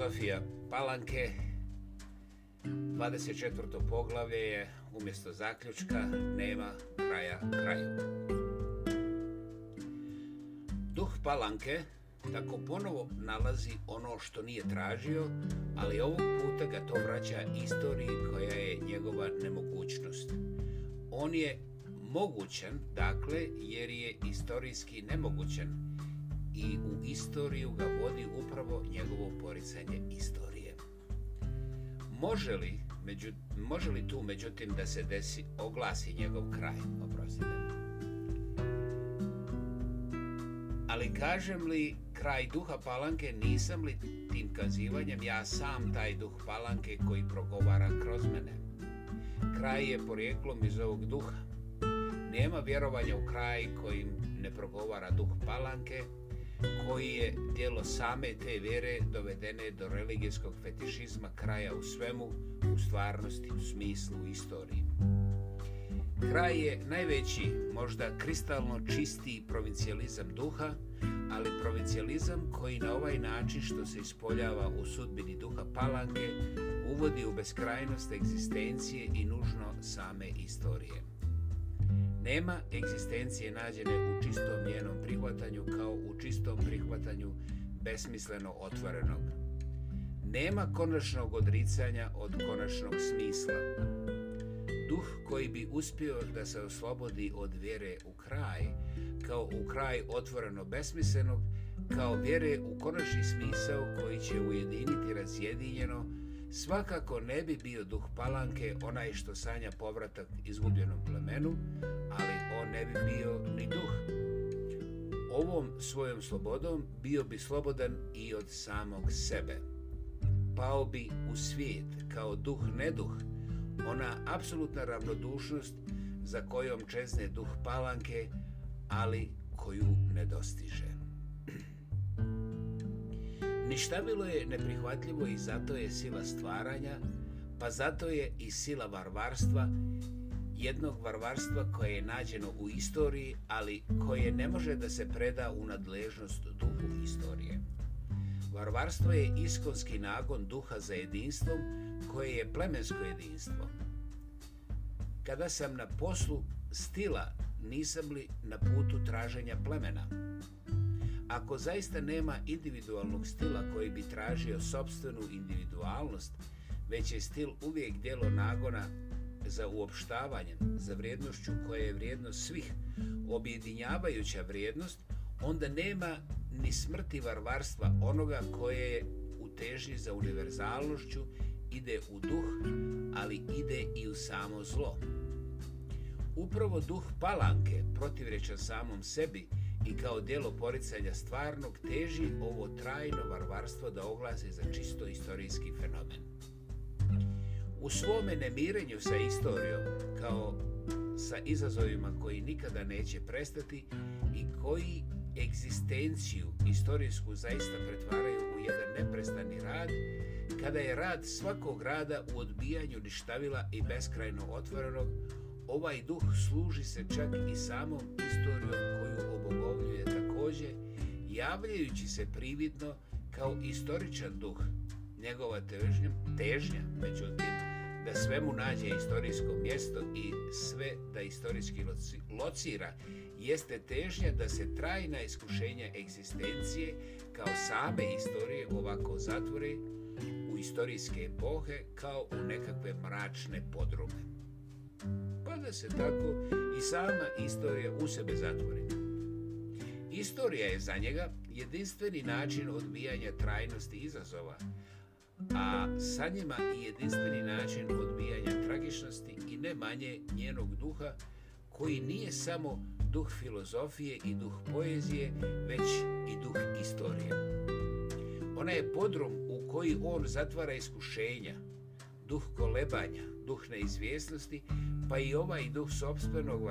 filozofija palanke 24. poglavlje je umjesto zaključka nema kraja kraju. Duh palanke tako ponovo nalazi ono što nije tražio, ali ovog puta ga to vraća istoriji koja je njegova nemogućnost. On je mogućen, dakle, jer je istorijski nemogućen, i u istoriju ga vodi upravo njegovo poricanje istorije. Može li, među, može li tu međutim da se desi oglasi njegov kraj, oprostite? Ali kažem li kraj duha palanke, nisam li tim kazivanjem ja sam taj duh palanke koji progovara kroz mene? Kraj je porijeklom iz ovog duha. Nema vjerovanja u kraj kojim ne progovara duh palanke, koji je dijelo same te vere dovedene do religijskog fetišizma kraja u svemu, u stvarnosti, u smislu, u istoriji. Kraj je najveći, možda kristalno čisti provincijalizam duha, ali provincijalizam koji na ovaj način što se ispoljava u sudbini duha palange uvodi u beskrajnost egzistencije i nužno same istorije nema egzistencije nađene u čistom njenom prihvatanju kao u čistom prihvatanju besmisleno otvorenog. Nema konačnog odricanja od konačnog smisla. Duh koji bi uspio da se oslobodi od vjere u kraj, kao u kraj otvoreno besmislenog, kao vjere u konačni smisao koji će ujediniti razjedinjeno, svakako ne bi bio duh palanke onaj što sanja povratak izgubljenom plemenu, ali on ne bi bio ni duh. Ovom svojom slobodom bio bi slobodan i od samog sebe. Pao bi u svijet kao duh neduh, ona apsolutna ravnodušnost za kojom čezne duh palanke, ali koju ne dostižem. Ništa bilo je neprihvatljivo i zato je sila stvaranja, pa zato je i sila varvarstva, jednog varvarstva koje je nađeno u istoriji, ali koje ne može da se preda u nadležnost duhu istorije. Varvarstvo je iskonski nagon duha za jedinstvom koje je plemensko jedinstvo. Kada sam na poslu stila, nisam li na putu traženja plemena? Ako zaista nema individualnog stila koji bi tražio sobstvenu individualnost, već je stil uvijek dijelo nagona za uopštavanjem, za vrijednošću koja je vrijednost svih, objedinjavajuća vrijednost, onda nema ni smrti varvarstva onoga koje je u teži za univerzalnošću, ide u duh, ali ide i u samo zlo. Upravo duh palanke, protivrečan samom sebi, je i kao dijelo poricanja stvarnog teži ovo trajno varvarstvo da oglase za čisto istorijski fenomen. U svome nemirenju sa istorijom, kao sa izazovima koji nikada neće prestati i koji egzistenciju istorijsku zaista pretvaraju u jedan neprestani rad, kada je rad svakog rada u odbijanju ništavila i beskrajno otvorenog, ovaj duh služi se čak i samom istorijom koji takođe javljajući se prividno kao istoričan duh. Njegova težnja, težnja međutim, da svemu nađe istorijsko mjesto i sve da istorijski locira, jeste težnja da se trajna iskušenja egzistencije kao same istorije ovako zatvore u istorijske epohe kao u nekakve mračne podrume. Pa da se tako i sama istorija u sebe zatvori. Istorija je za njega jedinstveni način odbijanja trajnosti izazova, a sa njima i jedinstveni način odbijanja tragičnosti i ne manje njenog duha, koji nije samo duh filozofije i duh poezije, već i duh istorije. Ona je podrom u koji on zatvara iskušenja, duh kolebanja, duh neizvjesnosti, pa i ovaj duh sobstvenog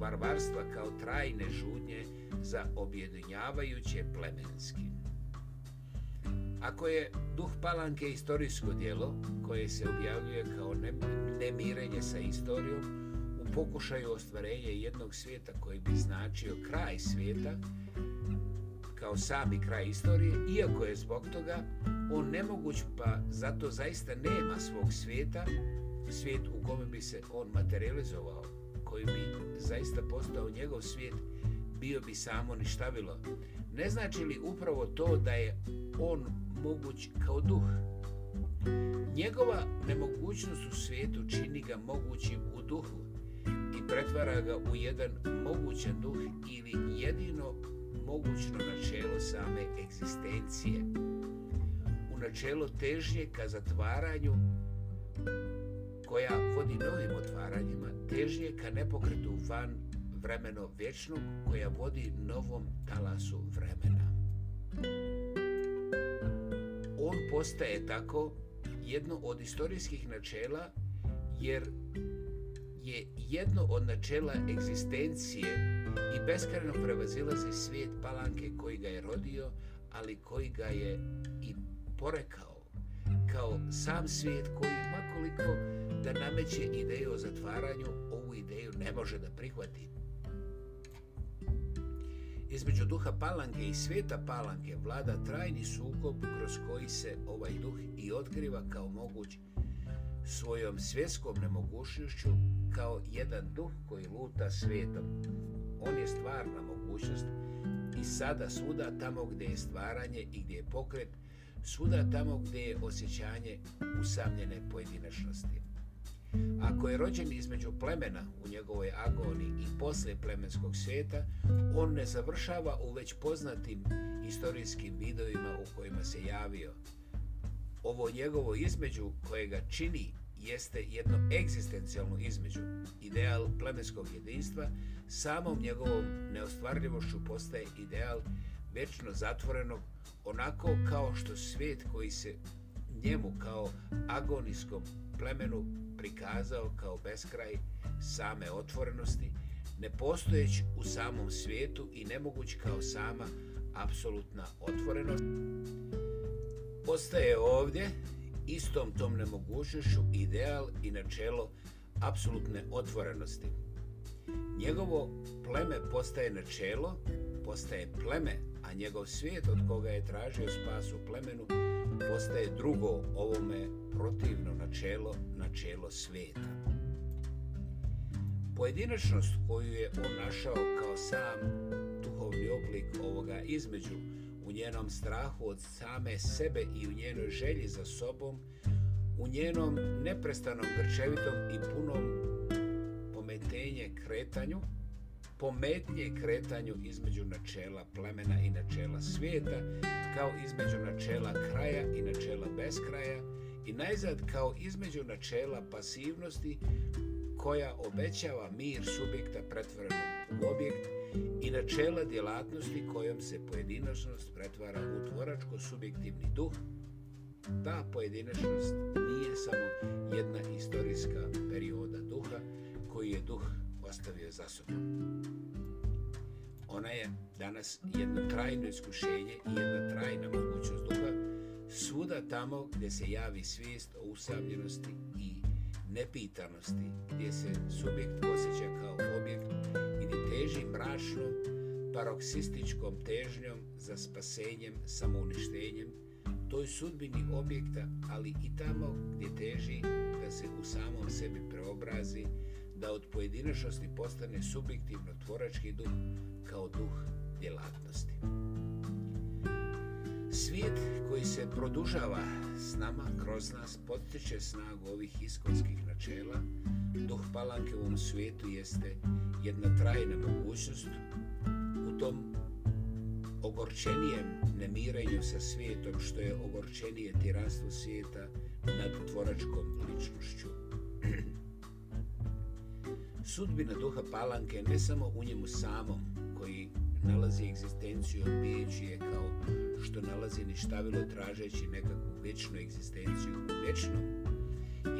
varvarstva kao trajne žudnje, za objedinjavajuće plemenskim. Ako je Duh Palanke istorijsko dijelo koje se objavljuje kao nemirenje sa istorijom u pokušaju ostvarenja jednog svijeta koji bi značio kraj svijeta kao sami kraj istorije, iako je zbog toga on nemoguć pa zato zaista nema svog svijeta, svijet u kome bi se on materializovao, koji bi zaista postao njegov svijet, bio bi samo ništavilo. Ne znači li upravo to da je on moguć kao duh? Njegova nemogućnost u svijetu čini ga mogućim u duhu i pretvara ga u jedan mogućan duh ili jedino mogućno načelo same egzistencije. U načelo težnje ka zatvaranju koja vodi novim otvaranjima, težnje ka nepokretu van vremeno vječnog koja vodi novom talasu vremena. On postaje tako jedno od istorijskih načela jer je jedno od načela egzistencije i beskreno prevazilazi svijet palanke koji ga je rodio, ali koji ga je i porekao kao sam svijet koji makoliko da nameće ideju o zatvaranju, ovu ideju ne može da prihvati. Između duha palange i svijeta palange vlada trajni sukob kroz koji se ovaj duh i otkriva kao moguć svojom svjetskom nemogućnošću kao jedan duh koji luta svijetom. On je stvarna mogućnost i sada svuda tamo gdje je stvaranje i gdje je pokret, svuda tamo gdje je osjećanje usamljene pojedinačnosti. Ako je rođen između plemena u njegovoj agoni i posle plemenskog svijeta, on ne završava u već poznatim istorijskim vidovima u kojima se javio. Ovo njegovo između koje ga čini jeste jedno egzistencijalno između. Ideal plemenskog jedinstva samom njegovom neostvarljivošću postaje ideal večno zatvorenog, onako kao što svijet koji se njemu kao agonijskom plemenu prikazao kao beskraj same otvorenosti, nepostojeć u samom svijetu i nemoguć kao sama apsolutna otvorenost. Postaje ovdje istom tom nemogućnošću ideal i načelo apsolutne otvorenosti. Njegovo pleme postaje načelo, postaje pleme, a njegov svijet od koga je tražio spas u plemenu postaje drugo ovome protivno načelo, načelo sveta. Pojedinačnost koju je on našao kao sam duhovni oblik ovoga između u njenom strahu od same sebe i u njenoj želji za sobom, u njenom neprestanom grčevitom i punom pometenje kretanju, pometnije kretanju između načela plemena i načela svijeta, kao između načela kraja i načela beskraja, i najzad kao između načela pasivnosti koja obećava mir subjekta pretvorenog u objekt i načela djelatnosti kojom se pojedinačnost pretvara u tvoračko subjektivni duh, ta pojedinačnost nije samo jedna istorijska perioda duha koji je duh ostavio za sobom. Ona je danas jedno trajno iskušenje i jedna trajna mogućnost duha svuda tamo gdje se javi svijest o usamljenosti i nepitanosti, gdje se subjekt osjeća kao objekt i gdje teži mračnom paroksističkom težnjom za spasenjem, samouništenjem, toj sudbini objekta, ali i tamo gdje teži da se u samom sebi preobrazi, da od pojedinačnosti postane subjektivno tvorački duh kao duh djelatnosti. Svijet koji se produžava s nama, kroz nas, potiče snagu ovih iskonskih načela. Duh palanke u ovom svijetu jeste jedna trajna mogućnost. U tom ogorčenijem nemirenju sa svijetom, što je ogorčenije tiranstvo svijeta nad tvoračkom ličnošću. sudbina duha palanke ne samo u njemu samom, koji nalazi egzistenciju odbijeći je kao što nalazi ništavilo tražeći nekakvu večnu egzistenciju u večnom,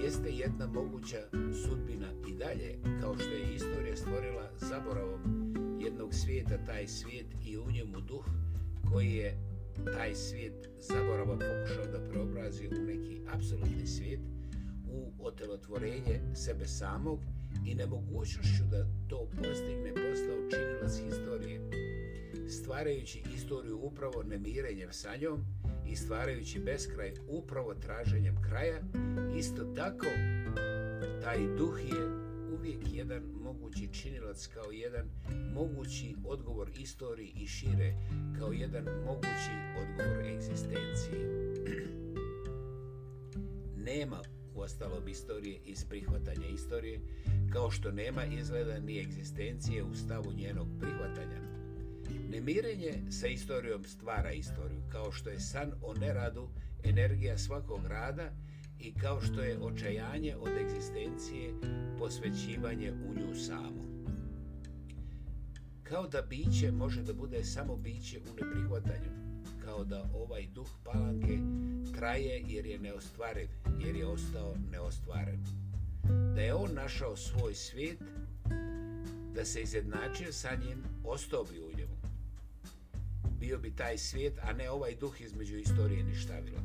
jeste jedna moguća sudbina i dalje, kao što je istorija stvorila zaboravom jednog svijeta taj svijet i u njemu duh koji je taj svijet zaborava pokušao da preobrazi u neki apsolutni svijet, u otelotvorenje sebe samog i i nemogućnošću da to postigne postao činilac historije, stvarajući istoriju upravo nemirenjem sa njom i stvarajući beskraj upravo traženjem kraja, isto tako taj duh je uvijek jedan mogući činilac kao jedan mogući odgovor istoriji i šire kao jedan mogući odgovor egzistenciji. Nema u ostalom istorije iz prihvatanja istorije, kao što nema izgleda ni egzistencije u stavu njenog prihvatanja. Nemirenje sa istorijom stvara istoriju, kao što je san o neradu energija svakog rada i kao što je očajanje od egzistencije posvećivanje u nju samu. Kao da biće može da bude samo biće u neprihvatanju, kao da ovaj duh palanke traje jer je neostvariv, jer je ostao neostvaren. neostvaren da je on našao svoj svijet, da se izjednačio sa njim, ostao bi u njemu. Bio bi taj svijet, a ne ovaj duh između istorije ništavila.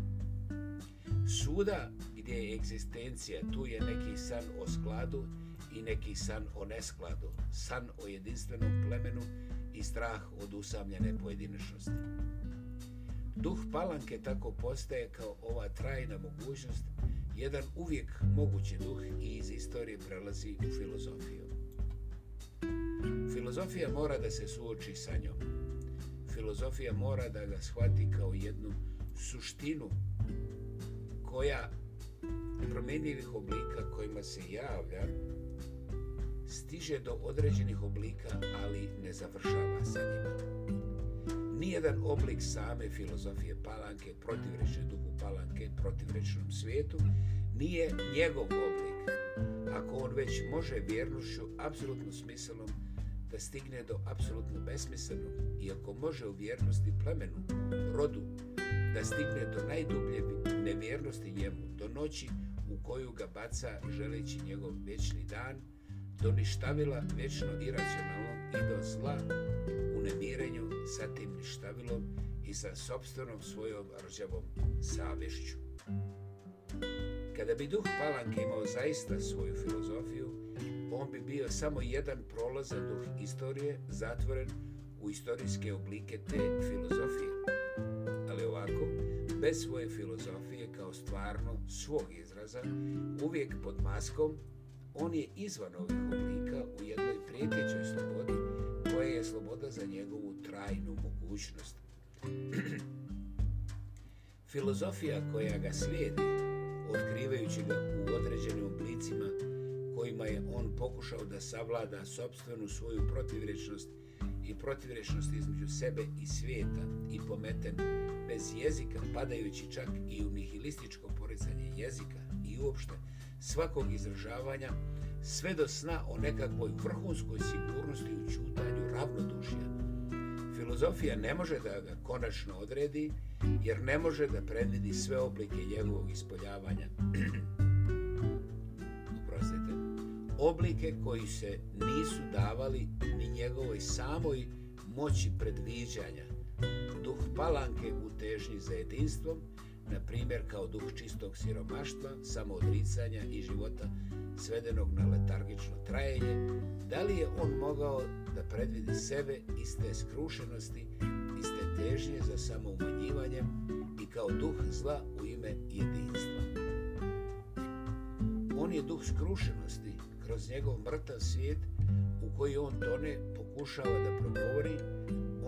Suda gdje je egzistencija, tu je neki san o skladu i neki san o neskladu, san o jedinstvenom plemenu i strah od usamljene pojedinačnosti. Duh palanke tako postaje kao ova trajna mogućnost jedan uvijek mogući duh i iz istorije prelazi u filozofiju. Filozofija mora da se suoči sa njom. Filozofija mora da ga shvati kao jednu suštinu koja promenjivih oblika kojima se javlja stiže do određenih oblika, ali ne završava sa njima nijedan oblik same filozofije palanke, protivrečne duhu palanke, protivrečnom svijetu, nije njegov oblik, ako on već može vjernošću apsolutno smislom da stigne do apsolutno besmislenog i ako može u vjernosti plemenu, rodu, da stigne do najdublje nevjernosti njemu, do noći u koju ga baca želeći njegov vječni dan, do ništavila večno iracionalno i do zla nemirenju sa tim ništavilom i sa sobstvenom svojom rđavom savješću. Kada bi duh palanke imao zaista svoju filozofiju, on bi bio samo jedan prolazan duh istorije zatvoren u istorijske oblike te filozofije. Ali ovako, bez svoje filozofije kao stvarno svog izraza, uvijek pod maskom, on je izvan ovih oblika u jednoj prijetećoj slobodi je sloboda za njegovu trajnu mogućnost. Filozofija koja ga slijedi, otkrivajući ga u određenim oblicima kojima je on pokušao da savlada sobstvenu svoju protivrečnost i protivrečnost između sebe i svijeta i pometen bez jezika, padajući čak i u nihilističko poricanje jezika i uopšte svakog izražavanja, sve do sna o nekakvoj vrhunskoj sigurnosti u filozofija ne može da ga konačno odredi, jer ne može da predvidi sve oblike njegovog ispoljavanja. Oprostite. Oblike koji se nisu davali ni njegovoj samoj moći predviđanja. Duh palanke u težnji za jedinstvom, na primjer kao duh čistog siromaštva, samoodricanja i života svedenog na letargično trajenje, da li je on mogao da predvidi sebe iz te skrušenosti, iz te težnje za samoumanjivanjem i kao duh zla u ime jedinstva? On je duh skrušenosti kroz njegov mrtav svijet u koji on tone pokušava da progovori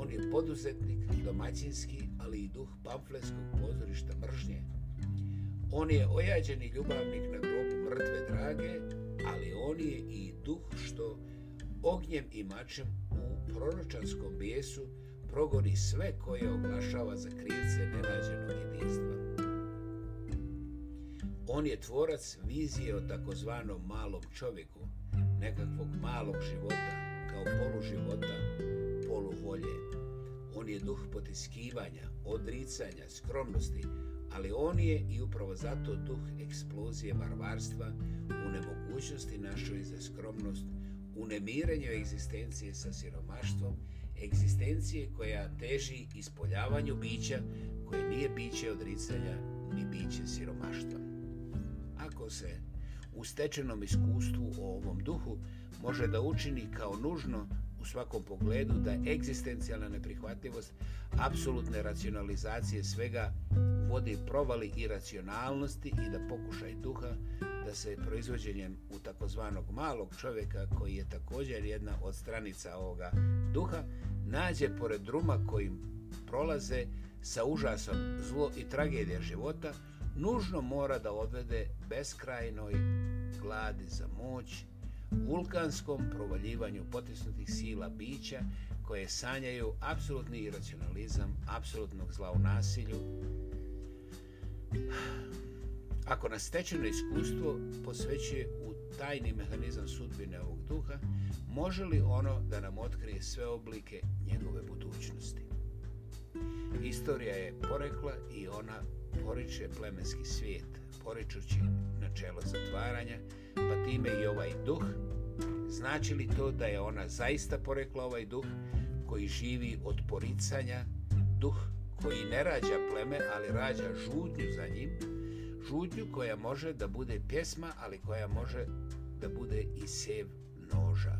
On je poduzetnik, domaćinski, ali i duh pamfleskog pozorišta mržnje. On je ojađeni ljubavnik na grobu mrtve drage, ali on je i duh što ognjem i mačem u proročanskom bijesu progoni sve koje oglašava za krivce nerađenog jedinstva. On je tvorac vizije o takozvanom malom čovjeku, nekakvog malog života, kao polu života, volje. On je duh potiskivanja, odricanja, skromnosti, ali on je i upravo zato duh eksplozije barbarstva u nemogućnosti našoj za skromnost, u nemirenju egzistencije sa siromaštvom, egzistencije koja teži ispoljavanju bića koje nije biće odricanja ni biće siromaštva. Ako se u stečenom iskustvu o ovom duhu može da učini kao nužno u svakom pogledu da egzistencijalna neprihvatljivost apsolutne racionalizacije svega vodi provali i racionalnosti i da pokušaj duha da se proizvođenjem u takozvanog malog čovjeka koji je također jedna od stranica ovoga duha nađe pored druma kojim prolaze sa užasom zlo i tragedija života nužno mora da odvede beskrajnoj gladi za moć vulkanskom provaljivanju potisnutih sila bića koje sanjaju apsolutni iracionalizam apsolutnog zla u nasilju. Ako nas tečeno iskustvo posvećuje u tajni mehanizam sudbine ovog duha, može li ono da nam otkrije sve oblike njegove budućnosti? Istorija je porekla i ona poriče plemenski svijet, poričući načelo zatvaranja, time i ovaj duh, znači li to da je ona zaista porekla ovaj duh koji živi od poricanja, duh koji ne rađa pleme, ali rađa žudnju za njim, žudnju koja može da bude pjesma, ali koja može da bude i sev noža.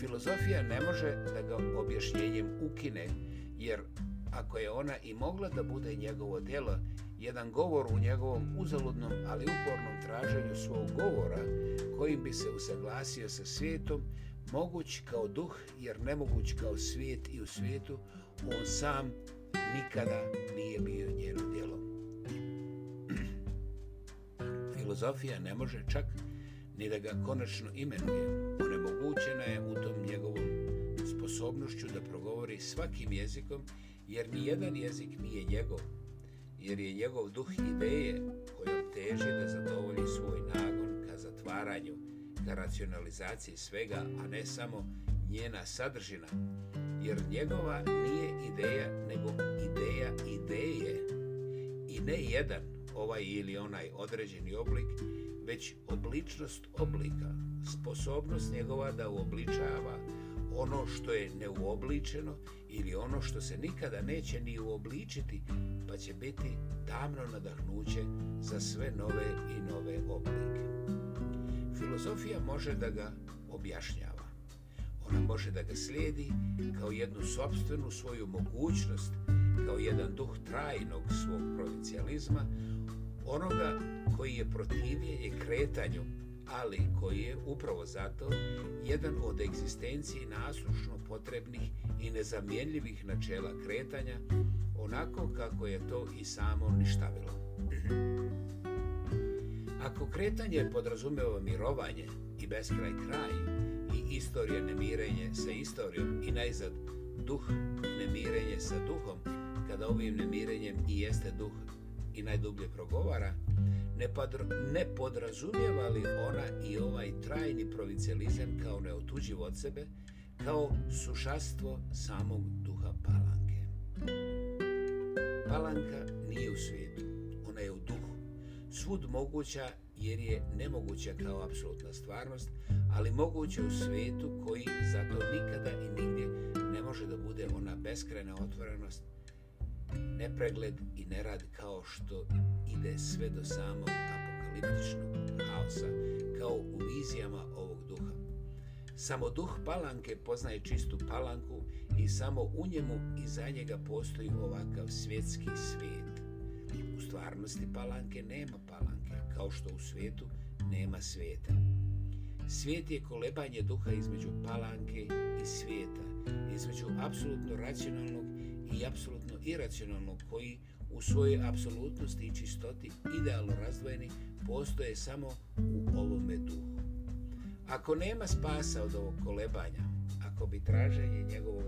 Filozofija ne može da ga objašnjenjem ukine, jer ako je ona i mogla da bude njegovo djelo, jedan govor u njegovom uzaludnom, ali upornom traženju svog govora, kojim bi se usaglasio sa svijetom, moguć kao duh, jer nemoguć kao svijet i u svijetu, on sam nikada nije bio njeno djelo. Filozofija ne može čak ni da ga konačno imenuje. Onemogućena je u tom njegovom sposobnošću da progovori svakim jezikom jer ni jedan jezik nije njegov, jer je njegov duh ideje kojom teži da zadovolji svoj nagon ka zatvaranju, ka racionalizaciji svega, a ne samo njena sadržina, jer njegova nije ideja, nego ideja ideje. I ne jedan, ovaj ili onaj određeni oblik, već obličnost oblika, sposobnost njegova da uobličava njegova ono što je neuobličeno ili ono što se nikada neće ni uobličiti, pa će biti tamno nadahnuće za sve nove i nove oblike. Filozofija može da ga objašnjava. Ona može da ga slijedi kao jednu sobstvenu svoju mogućnost, kao jedan duh trajnog svog provincijalizma, onoga koji je protivljenje kretanju ali koji je upravo zato jedan od egzistenciji nasušno potrebnih i nezamjenljivih načela kretanja, onako kako je to i samo ništavilo. Mhm. Ako kretanje podrazumeva mirovanje i beskraj kraj i istorija nemirenje sa istorijom i najzad duh nemirenje sa duhom, kada ovim nemirenjem i jeste duh i najdublje progovara, ne, padr, ne podrazumijeva li ona i ovaj trajni provincializam kao neotuđivo od sebe, kao sušastvo samog duha palanke. Palanka nije u svijetu, ona je u duhu. Svud moguća jer je nemoguća kao apsolutna stvarnost, ali moguća u svijetu koji zato nikada i nigdje ne može da bude ona beskrena otvorenost nepregled i nerad kao što ide sve do samog apokaliptičnog haosa kao u vizijama ovog duha. Samo duh palanke poznaje čistu palanku i samo u njemu i za njega postoji ovakav svjetski svijet. U stvarnosti palanke nema palanke, kao što u svijetu nema svijeta. Svijet je kolebanje duha između palanke i svijeta, između apsolutno racionalnog i apsolutno iracionalno koji u svojoj apsolutnosti i čistoti idealno razdvojeni postoje samo u ovome duhu. Ako nema spasa od ovog kolebanja, ako bi traženje njegovog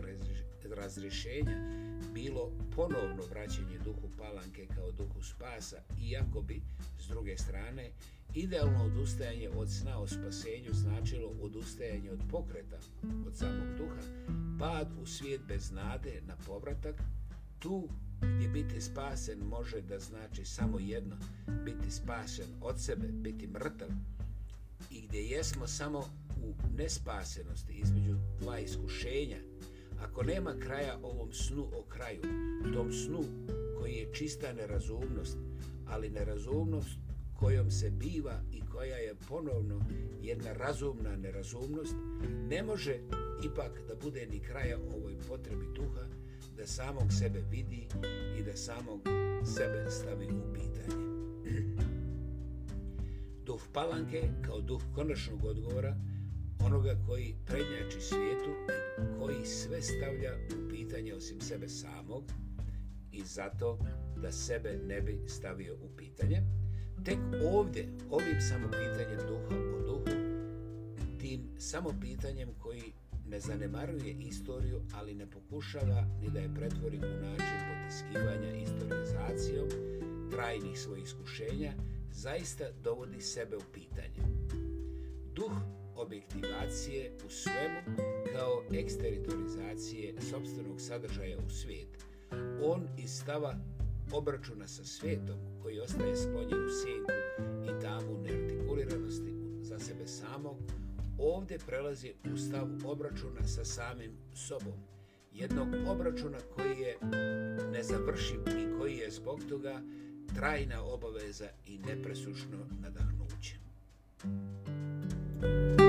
razrešenja bilo ponovno vraćanje duhu palanke kao duhu spasa, iako bi, s druge strane, idealno odustajanje od sna o spasenju značilo odustajanje od pokreta, od samog duha, pad u svijet bez nade na povratak, tu gdje biti spasen može da znači samo jedno, biti spasen od sebe, biti mrtav i gdje jesmo samo u nespasenosti između dva iskušenja, ako nema kraja ovom snu o kraju, tom snu koji je čista nerazumnost, ali nerazumnost kojom se biva i koja je ponovno jedna razumna nerazumnost, ne može ipak da bude ni kraja ovoj potrebi duha, da samog sebe vidi i da samog sebe stavi u pitanje. Duh palanke kao duh konačnog odgovora, onoga koji prednjači svijetu i koji sve stavlja u pitanje osim sebe samog i zato da sebe ne bi stavio u pitanje, tek ovdje, ovim samopitanjem duha o duhu, tim samopitanjem koji ne zanemaruje istoriju, ali ne pokušava ni da je pretvori u način potiskivanja istorizacijom trajnih svojih iskušenja, zaista dovodi sebe u pitanje. Duh objektivacije u svemu kao eksteritorizacije sobstvenog sadržaja u svijet, on iz stava obračuna sa svijetom koji ostaje sklonjen u sjenku ovde prelazi u stav obračuna sa samim sobom. Jednog obračuna koji je nezavršiv i koji je zbog toga trajna obaveza i nepresušno nadahnuće. Thank you.